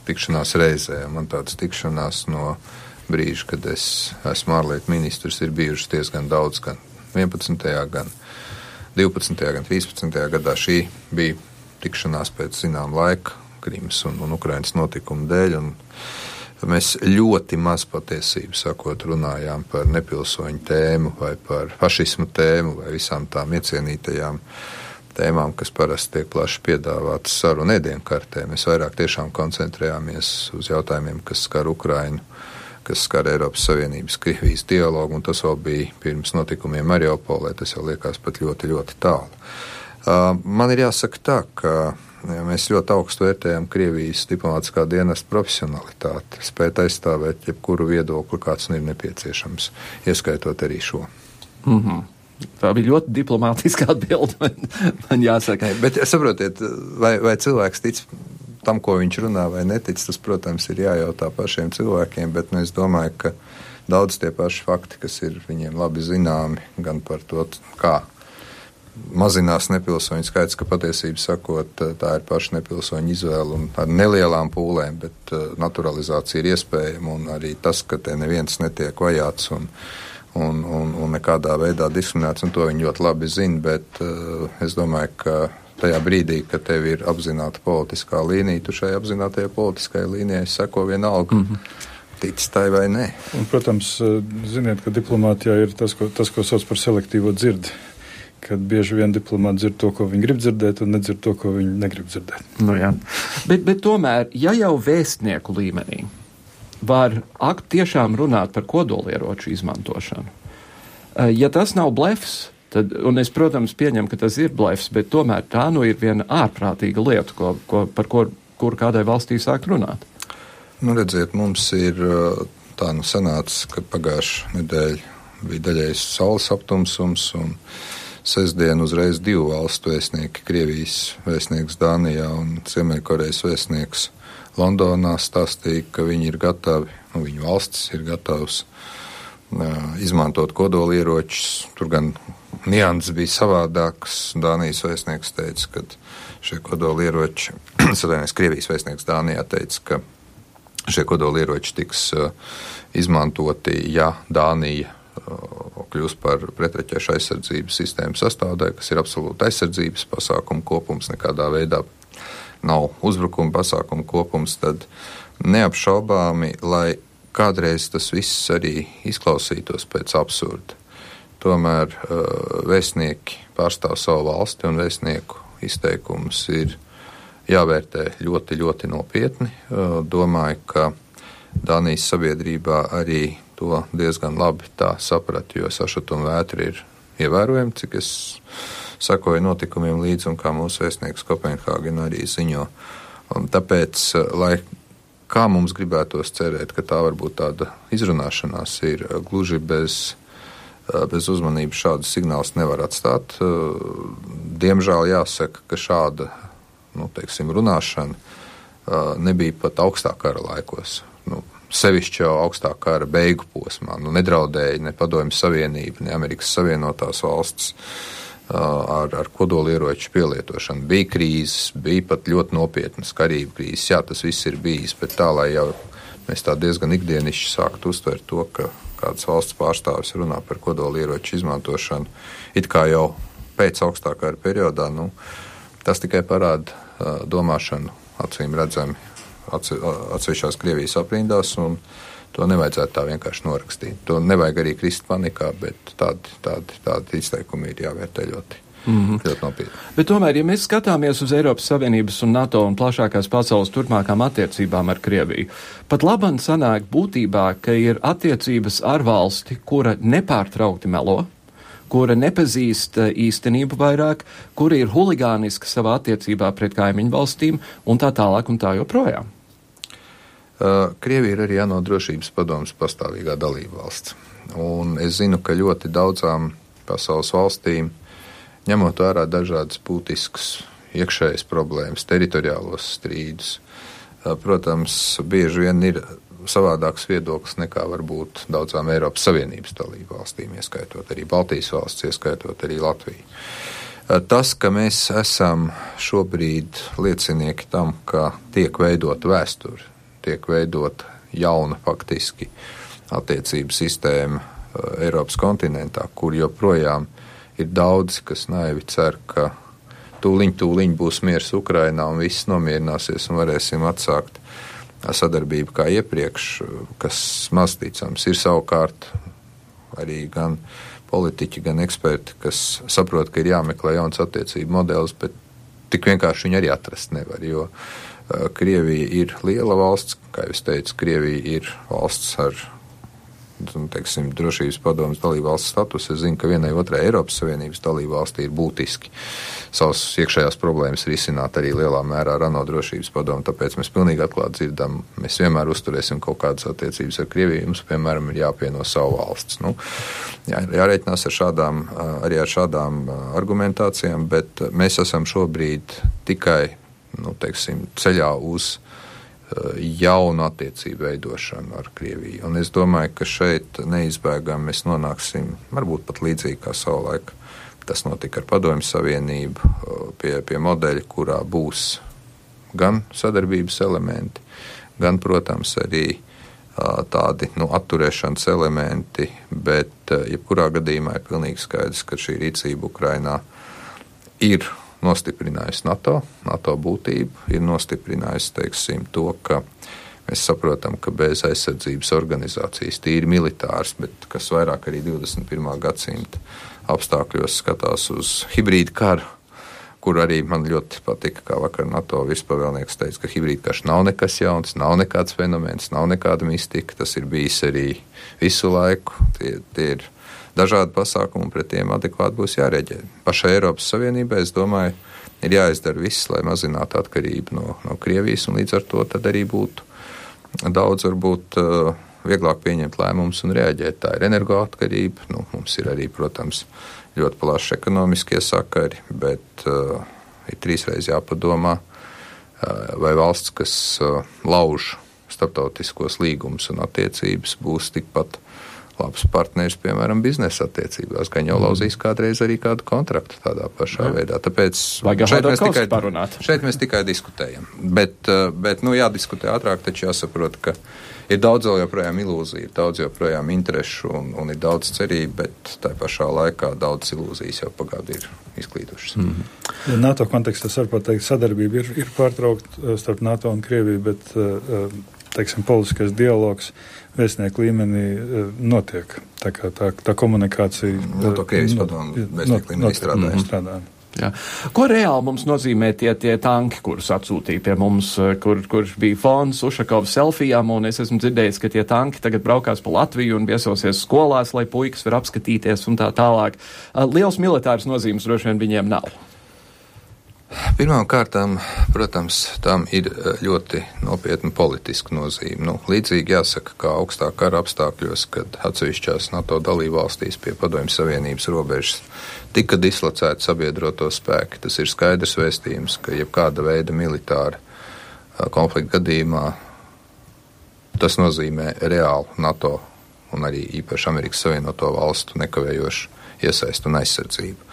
S13: tikšanās reizē. Man tādas tikšanās no brīža, kad es esmu ārlietu ministrs, ir bijušas diezgan daudz, gan 11. gan 12. gan 13. gadā. Šī bija tikšanās pēc zinām laika Krimas un, un Ukrainas notikumu dēļ. Un, Mēs ļoti maz patiesību sakot, runājām par nepilsoņu tēmu, vai par fašismu tēmu, vai visām tām iecienītajām tēmām, kas parasti tiek plaši piedāvātas sarunu ēdienkartē. Mēs vairāk tiešām koncentrējāmies uz jautājumiem, kas skar Ukrainu, kas skar Eiropas Savienības Krievijas dialogu, un tas vēl bija pirms notikumiem Mariupolē. Tas jau liekas pat ļoti, ļoti tālu. Man ir jāsaka tā, ka Ja mēs ļoti augstu vērtējam Krievijas diplomātiskā dienesta profesionalitāti, spēt aizstāvēt jebkuru viedokli, kāds nu ir nepieciešams, ieskaitot arī šo.
S4: Mm -hmm. Tā bija ļoti diplomātiska atbilde, man, man jāsaka.
S13: Bet saprotiet, vai, vai cilvēks tic tam, ko viņš runā, vai netic, tas, protams, ir jājautā pašiem cilvēkiem, bet nu, es domāju, ka daudz tie paši fakti, kas ir viņiem labi zināmi, gan par to, kā mazinās nepilsoņu skaits, ka patiesībā sakot, tā ir paša nepilsoņu izvēle un ar nelielām pūlēm, bet uh, naturalizācija ir iespējama un arī tas, ka te neviens netiek vajāts un, un, un, un nekādā veidā diskriminēts, un to viņi ļoti labi zina, bet uh, es domāju, ka tajā brīdī, kad tev ir apzināta politiskā līnija, tu šai apzinātajai politiskajai līnijai seko vienalga. Mm -hmm ticis tai vai nē.
S14: Un, protams, ziniet, ka diplomātijā ir tas, ko, tas, ko sauc par selektīvo dzirdi kad bieži vien diplomāti dzird to, ko viņi grib dzirdēt, un nedzird to, ko viņi negrib dzirdēt.
S4: Nu, jā. bet, bet tomēr, ja jau vēstnieku līmenī var akt tiešām runāt par kodolieroču izmantošanu, eh, ja tas nav blefs, tad, un es, protams, pieņemu, ka tas ir blefs, bet tomēr tā nu ir viena ārprātīga lieta, ko, ko, par ko, kur kādai valstī sākt runāt.
S13: Nu, redziet, mums ir eh, tā nu sanācis, ka pagājušā nedēļa bija daļais saules aptumsums, un sestdien uzreiz divu valstu vēstnieki, Krievijas vēstnieks Dānijā un Ziemeļkorejas vēstnieks Londonā stāstīja, ka viņi ir gatavi, nu, viņu valstis ir gatavs izmantot kodolieročus. Tur gan nianses bija savādākas. Dānijas vēstnieks teica, ka šie kodolieroči, Sadēnijas Krievijas vēstnieks Dānijā teica, ka šie kodolieroči tiks izmantoti, ja Dānija kļūst par pretraķešu aizsardzības sistēmas sastāvdaļu, kas ir absolūti aizsardzības pasākumu kopums, nekādā veidā nav uzbrukuma pasākumu kopums, tad neapšaubāmi, lai kādreiz tas viss arī izklausītos pēc absurda. Tomēr vēstnieki pārstāv savu valsti un vēstnieku izteikumus ir jāvērtē ļoti, ļoti nopietni. Domāju, ka Dānijas sabiedrībā arī to diezgan labi sapratu, jo sašutuma vētra ir ievērojama, cik es sakoju notikumiem līdzi un kā mūsu vēstnieks Kopenhāgena arī ziņo. Un tāpēc, lai kā mums gribētos cerēt, ka tā varbūt tāda izrunāšanās ir gluži bez, bez uzmanības šādus signālus nevar atstāt. Diemžēl jāsaka, ka šāda nu, teiksim, runāšana nebija pat augstā kara laikos. Sevišķi jau augstā kara beigu posmā. Nu, nedraudēja ne Padomju Savienība, ne Amerikas Savienotās valstis ar, ar kodolieroču pielietošanu. Bija krīzes, bija pat ļoti nopietnas karību krīzes. Jā, tas viss ir bijis, bet tā, lai jau mēs tā diezgan ikdienišķi sāktu uztvert to, ka kādas valsts pārstāvis runā par kodolieroču izmantošanu, it kā jau pēc augstākā periodā, nu, tas tikai parāda domāšanu acīm redzami atsevišķās Krievijas aprindās. To nevajadzētu tā vienkārši norakstīt. To nevajag arī krist panikā, bet tādi, tādi, tādi izteikumi ir jāvērtē ļoti. Mm -hmm. Ļoti nopietni.
S4: Bet tomēr, ja mēs skatāmies uz Eiropas Savienības un NATO un plašākās pasaules turpmākām attiecībām ar Krieviju, pat labam sanāk būtībā, ka ir attiecības ar valsti, kura nepārtraukti melo, kura nepazīst eh, īstenību vairāk, kura ir huligāniska savā attiecībā pret kaimiņu valstīm un tā tālāk un tā joprojām.
S13: Uh, Krievija ir arī ANO drošības padomas pastāvīgā dalība valsts. Un es zinu, ka ļoti daudzām pasaules valstīm, ņemot vērā dažādas būtiskas iekšējas problēmas, teritoriālos strīdus, uh, protams, bieži vien ir savādāks viedoklis nekā varbūt daudzām Eiropas Savienības dalību valstīm, ieskaitot arī Baltijas valsts, ieskaitot arī Latviju. Tas, ka mēs esam šobrīd liecinieki tam, ka tiek veidota vēsture, tiek veidota jauna faktiski attiecību sistēma Eiropas kontinentā, kur joprojām ir daudzi, kas naivi cer, ka tūliņ, tūliņ būs miers Ukrainā un viss nomierināsies un varēsim atsākt sadarbību kā iepriekš, kas maz ticams. Ir savukārt arī gan politiķi, gan eksperti, kas saprot, ka ir jāmeklē jauns attiecību modelis, bet tik vienkārši viņi arī atrast nevar, jo uh, Krievija ir liela valsts, kā jau es teicu, Krievija ir valsts ar teiksim, drošības padomus dalībvalsts status. Es zinu, ka vienai otrai Eiropas Savienības dalībvalstī ir būtiski savas iekšējās problēmas risināt arī lielā mērā ar ANO drošības padomu. Tāpēc mēs pilnīgi atklāti dzirdam, mēs vienmēr uzturēsim kaut kādas attiecības ar Krieviju. Mums, piemēram, ir jāpieno savu valsts. Nu, jā, jārēķinās ar šādām, arī ar šādām argumentācijām, bet mēs esam šobrīd tikai nu, teiksim, ceļā uz jaunu attiecību veidošanu ar Krieviju. Un es domāju, ka šeit neizbēgami mēs nonāksim varbūt pat līdzīgi kā savulaik. Tas notika ar Padomju Savienību, pie, pie modeļa, kurā būs gan sadarbības elementi, gan, protams, arī tādi nu, atturēšanas elementi, bet jebkurā gadījumā ir pilnīgi skaidrs, ka šī rīcība Ukrainā ir nostiprinājusi NATO, NATO būtību, ir nostiprinājusi teiksim, to, ka mēs saprotam, ka bez aizsardzības organizācijas, tīri militārs, bet kas vairāk arī 21. gadsimta apstākļos skatās uz hibrīdu karu. Kur arī man ļoti patika, kā vakar NATO virspavēlnieks teica, ka hibrīdkarš nav nekas jauns, nav nekāds fenomens, nav nekāda mistika. Tas ir bijis arī visu laiku. Tie, tie ir dažādi pasākumi, pret tiem adekvāti būs jārēģē. Pašai Eiropas Savienībai, es domāju, ir jāizdara viss, lai mazinātu atkarību no, no Krievijas, un līdz ar to arī būtu daudz, varbūt, uh, vieglāk pieņemt lēmumus un reaģēt. Tā ir energoatkarība, nu, mums ir arī, protams, ļoti plaši ekonomiskie sakari, bet uh, ir trīsreiz jāpadomā, uh, vai valsts, kas uh, lauž starptautiskos līgumus un attiecības, būs tikpat labs partneris, piemēram, biznesa attiecībās, gan jau lauzīs kādreiz arī kādu kontraktu tādā pašā Jā. veidā. Tāpēc šeit mēs, tikai, parunāt. šeit mēs tikai diskutējam. Bet, eh, bet nu, jādiskutē ātrāk, taču jāsaprot, ka ir daudz vēl joprojām ilūziju, ir daudz joprojām interešu un, un ir daudz cerību, bet tā pašā laikā daudz ilūzijas jau pagādu ir izklīdušas. Mm -hmm.
S14: ja NATO kontekstā var pateikt, sadarbība ir, ir pārtraukta starp NATO un Krieviju, bet uh, teiksim, politiskais dialogs vēstnieku līmenī e, notiek. Tā, kā, tā, tā komunikācija.
S13: No to Krievijas padomu vēstnieku līmenī strādājam.
S14: Mhm. strādājam.
S4: Jā. Ko reāli mums nozīmē tie, tie tanki, kurus atsūtīja pie mums, e, kur, kur bija fons Ušakovas selfijām, un es esmu dzirdējis, ka tie tanki tagad braukās pa Latviju un viesosies skolās, lai puikas var apskatīties un tā tālāk. E, liels militārs nozīmes droši vien viņiem nav.
S13: Pirmkārt, protams, tam ir eh, ļoti nopietna politiska nozīme. Nu, līdzīgi jāsaka, kā augstā kara apstākļos, kad atsevišķās NATO dalībvalstīs pie Padomju Savienības robežas tika dislocēti sabiedroto spēki. Tas ir skaidrs vēstījums, ka jebkāda veida militāra eh, konflikta gadījumā tas nozīmē reālu NATO un arī īpaši Amerikas Savienoto valstu nekavējošu iesaistu un aizsardzību.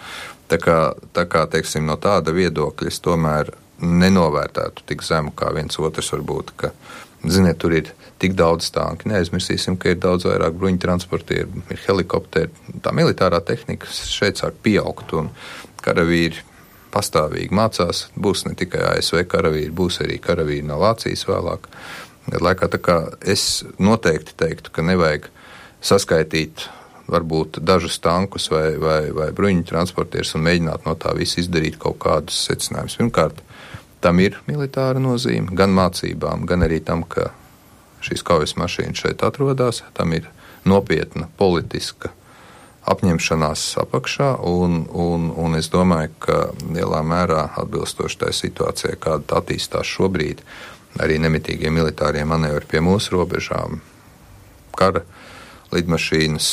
S13: Tā kā, tā kā teiksim, no tāda viedokļa es tomēr nenovērtētu tik zemu kā viens otrs varbūt. Ka, Ziniet, tur ir tik daudz tanku. Neaizmirsīsim, ka ir daudz vairāk bruņu transportieru, ir helikopteri. Tā militārā tehnika šeit sāk pieaugt, un karavīri pastāvīgi mācās. Būs ne tikai ASV karavīri, būs arī karavīri no Vācijas vēlāk. Laikā, es noteikti teiktu, ka nevajag saskaitīt varbūt dažus tankus vai, vai, vai bruņu transportierus un mēģināt no tā visa izdarīt kaut kādus secinājumus. Pirmkārt, tam ir militāra nozīme gan mācībām, gan arī tam, ka šīs kaujas mašīnas šeit atrodas. Tam ir nopietna politiska apņemšanās apakšā, un, un, un es domāju, ka lielā mērā atbilstoši tai situācijai, kāda attīstās šobrīd, arī nemitīgie militārie manevri pie mūsu robežām, kara lidmašīnas,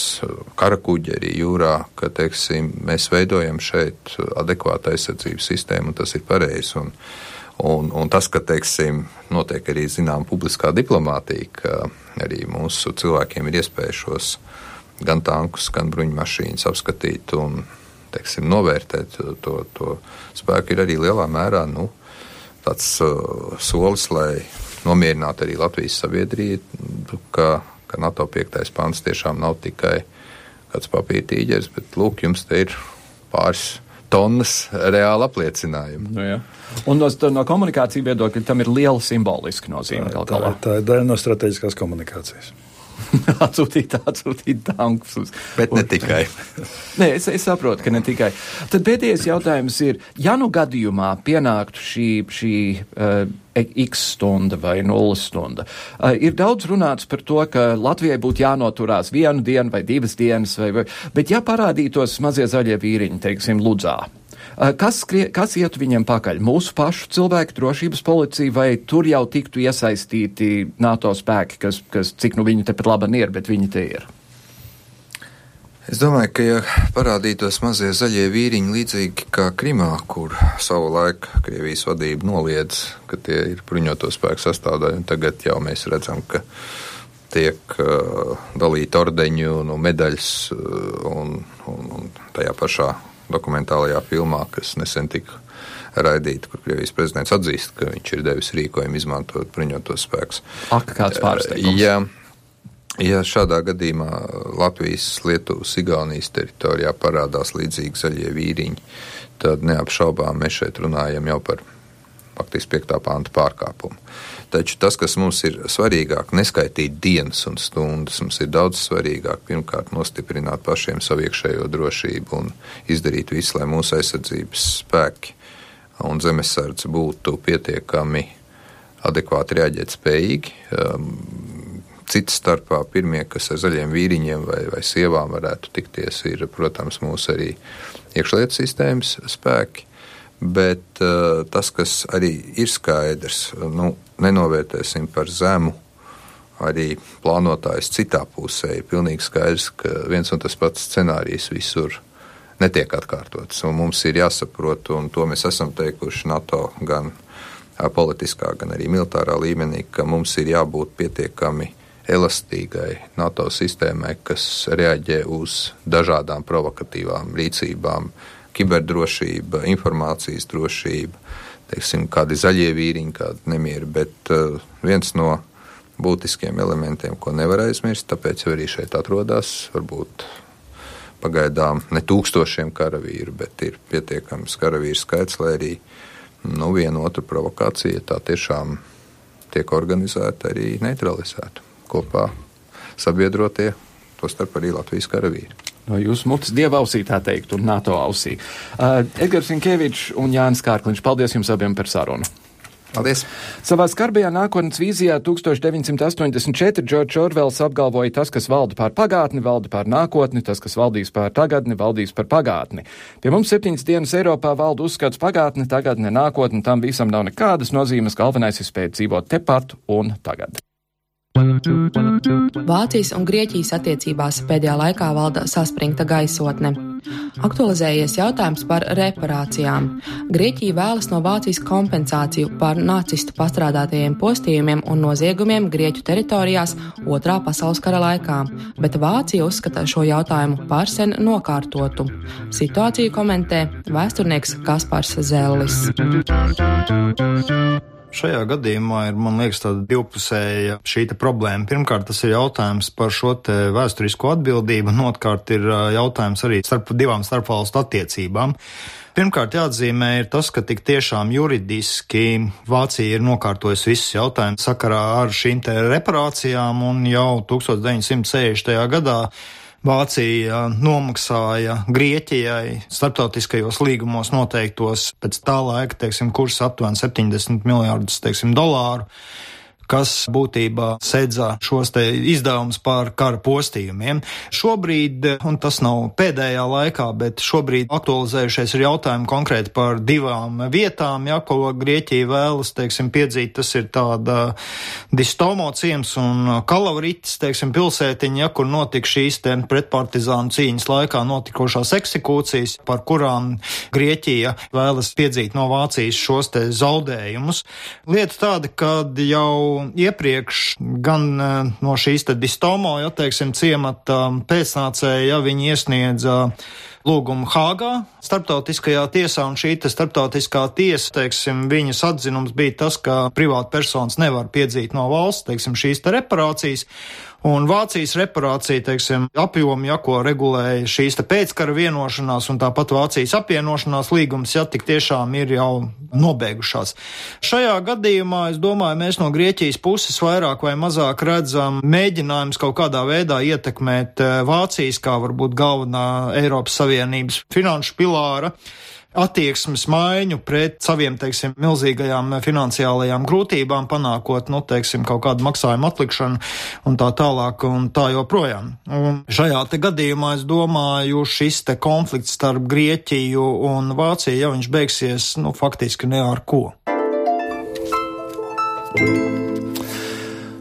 S13: karakuģi arī jūrā, ka teiksim, mēs veidojam šeit adekvātu aizsardzības sistēmu, un tas ir pareizi. Un, Un, un tas, ka teiksim, notiek arī zinām publiskā diplomātija, ka arī mūsu cilvēkiem ir iespēja šos gan tankus, gan bruņmašīnas apskatīt un teiksim, novērtēt to, to spēku, ir arī lielā mērā nu, tāds uh, solis, lai nomierinātu arī Latvijas sabiedrību, ka, ka NATO 5. pants tiešām nav tikai kāds papīra tīģeris, bet lūk, jums te ir pāris tonnas reāli apliecinājumu.
S4: Nu, jā. Un no, no komunikācijas viedokļa tam ir liela simboliska nozīme.
S14: Tā, tā, tā ir daļa no strateģiskās komunikācijas.
S4: atsūtīt, atsūtīt tankus. Uz,
S13: Bet ne tikai.
S4: Nē, es, es saprotu, ka ne tikai. Tad pēdējais jautājums ir, ja nu gadījumā pienāktu šī, šī uh, x stunda vai nulles stunda, uh, ir daudz runāts par to, ka Latvijai būtu jānoturās vienu dienu vai divas dienas, vai, vai, bet ja parādītos mazie zaļie vīriņi, teiksim, Ludzā, kas, kas ietu viņiem pakaļ? Mūsu pašu cilvēku drošības policija vai tur jau tiktu iesaistīti NATO spēki, kas, kas cik nu viņi tepat labi ir, bet viņi te ir?
S13: Es domāju, ka, ja parādītos mazie zaļie vīriņi līdzīgi kā Krimā, kur savu laiku Krievijas vadība noliedz, ka tie ir bruņoto spēku sastāvdaļa, un tagad jau mēs redzam, ka tiek uh, dalīti ordeņi un, un medaļas, uh, un, un, un tajā pašā dokumentālajā filmā, kas nesen tika raidīta, kur Krievijas prezidents atzīst, ka viņš ir devis rīkojumu izmantot bruņotos spēkus.
S4: Ak, kāds pārsteigums.
S13: Ja, ja šādā gadījumā Latvijas, Lietuvas, Igaunijas teritorijā parādās līdzīgi zaļie vīriņi, tad neapšaubām mēs šeit runājam jau par faktiski 5. pānta pārkāpumu. Taču tas, kas mums ir svarīgāk, neskaitīt dienas un stundas, mums ir daudz svarīgāk pirmkārt nostiprināt pašiem savu iekšējo drošību un izdarīt visu, lai mūsu aizsardzības spēki un zemesardze būtu pietiekami adekvāti reaģēt spējīgi. Um, Cits starpā pirmie, kas ar zaļiem vīriņiem vai, vai sievām varētu tikties, ir, protams, mūsu arī iekšlietu sistēmas spēki. Bet uh, tas, kas arī ir skaidrs, nu, nenovērtēsim par zemu arī plānotājs citā pusē. Ir pilnīgi skaidrs, ka viens un tas pats scenārijs visur netiek atkārtots. Mums ir jāsaprot, un to mēs esam teikuši NATO gan politiskā, gan arī militārā līmenī, ka mums ir jābūt pietiekami elastīgai NATO sistēmai, kas reaģē uz dažādām provokatīvām rīcībām, kiberdrošība, informācijas drošība, teiksim, kādi zaļie vīriņi, kādi nemieri. Bet uh, viens no būtiskiem elementiem, ko nevar aizmirst, tāpēc arī šeit atrodas varbūt pagaidām ne tūkstošiem karavīru, bet ir pietiekams karavīru skaits, lai arī nu, viena otru provokācija tā tiešām tiek organizēta, arī neutralizēta kopā sabiedrotie, tostarp arī Latvijas karavīri
S4: no jūsu mutes dieva ausī, tā teikt, un NATO ausī. Uh, Edgars Inkevičs un Jānis Kārkliņš, paldies jums abiem par sarunu.
S13: Paldies!
S4: Savā skarbajā nākotnes vīzijā 1984 Džordžs Orvels apgalvoja, tas, kas valda pār pagātni, valda pār nākotni, tas, kas valdīs pār tagadni, valdīs par pagātni. Pie mums septiņas dienas Eiropā valda uzskats pagātne, tagadne, nākotne, tam visam nav nekādas nozīmes, galvenais ir spēt dzīvot tepat un tagad.
S5: Vācijas un Grieķijas attiecībās pēdējā laikā valda saspringta gaisotne. Aktualizējies jautājums par reparācijām. Grieķija vēlas no Vācijas kompensāciju par nacistu pastrādātajiem postījumiem un noziegumiem Grieķu teritorijās Otrā pasaules kara laikā, bet Vācija uzskata šo jautājumu par sen nokārtotu. Situāciju komentē vēsturnieks Kaspars Zellis.
S15: Šajā gadījumā ir, man liekas, tāda divpusēja šī problēma. Pirmkārt, tas ir jautājums par šo vēsturisko atbildību, un otrkārt ir jautājums arī starp divām starpvalstu attiecībām. Pirmkārt, jāatzīmē ir tas, ka tik tiešām juridiski Vācija ir nokārtojusi visus jautājumus sakarā ar šīm reparācijām, un jau 1960. gadā Vācija nomaksāja Grieķijai starptautiskajos līgumos noteiktos pēc tā laika, teiksim, kurs aptuveni 70 miljārdus, teiksim, dolāru kas būtībā sedza šos te izdevumus par kara postījumiem. Šobrīd, un tas nav pēdējā laikā, bet šobrīd aktualizējušies ir jautājumi konkrēti par divām vietām, ja, ko Grieķija vēlas, teiksim, piedzīt, tas ir tāda Distomo ciems un Kalavritis, teiksim, pilsētiņa, ja, kur notika šīs te pretpartizānu cīņas laikā notikošās eksekūcijas, par kurām Grieķija vēlas piedzīt no Vācijas šos te zaudējumus. Lieta tāda, ka jau iepriekš gan eh, no šīs distomo, ja teiksim, ciemata pēcnācēja, ja viņi iesniedza lūgumu Hāgā, starptautiskajā tiesā, un šī starptautiskā tiesa, teiksim, viņas atzinums bija tas, ka privāta personas nevar piedzīt no valsts, teiksim, šīs te reparācijas. Un Vācijas reparācija, teiksim, apjomi, ja ko regulēja šīs pēckara vienošanās un tāpat Vācijas apvienošanās līgums, ja tik tiešām ir jau nobeigušās. Šajā gadījumā, es domāju, mēs no Grieķijas puses vairāk vai mazāk redzam mēģinājums kaut kādā veidā ietekmēt eh, Vācijas kā varbūt galvenā Eiropas Savienības finanšu pilāra attieksmes maiņu pret saviem, teiksim, milzīgajām finansiālajām grūtībām, panākot, nu, teiksim, kaut kādu maksājumu atlikšanu un tā tālāk un tā joprojām. Un šajā te gadījumā es domāju, šis te konflikts starp Grieķiju un Vāciju, ja viņš beigsies, nu, faktiski ne ar ko. thank you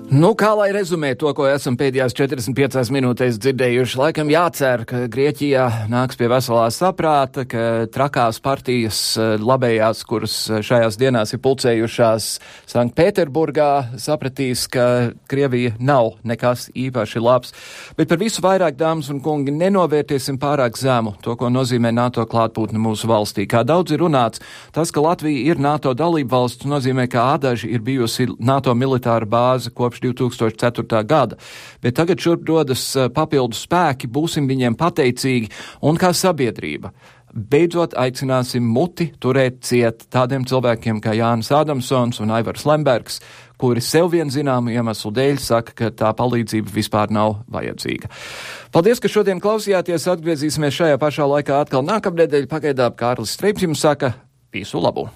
S4: Nu, kā lai rezumē to, ko esam pēdējās 45 minūtēs dzirdējuši, laikam jācer, ka Grieķijā nāks pie veselā saprāta, ka trakās partijas eh, labējās, kuras eh, šajās dienās ir pulcējušās Sanktpēterburgā, sapratīs, ka Krievija nav nekas īpaši labs. Bet par visu vairāk, dāmas un kungi, nenovērtiesim pārāk zemu to, ko nozīmē NATO klātbūtne mūsu valstī. Kā daudz ir runāts, tas, ka Latvija ir NATO dalība valsts, nozīmē, ka Ādaži ir bijusi NATO militāra bāze kopš kopš 2004. gada. Bet tagad šurp dodas papildus spēki, būsim viņiem pateicīgi un kā sabiedrība. Beidzot aicināsim muti turēt ciet tādiem cilvēkiem kā Jānis Adamsons un Aivars Lembergs, kuri sev vien zināmu iemeslu dēļ saka, ka tā palīdzība vispār nav vajadzīga. Paldies, ka šodien klausījāties. Atgriezīsimies šajā pašā laikā atkal nākamnedēļ. Pagaidām Kārlis Streips jums saka visu labu!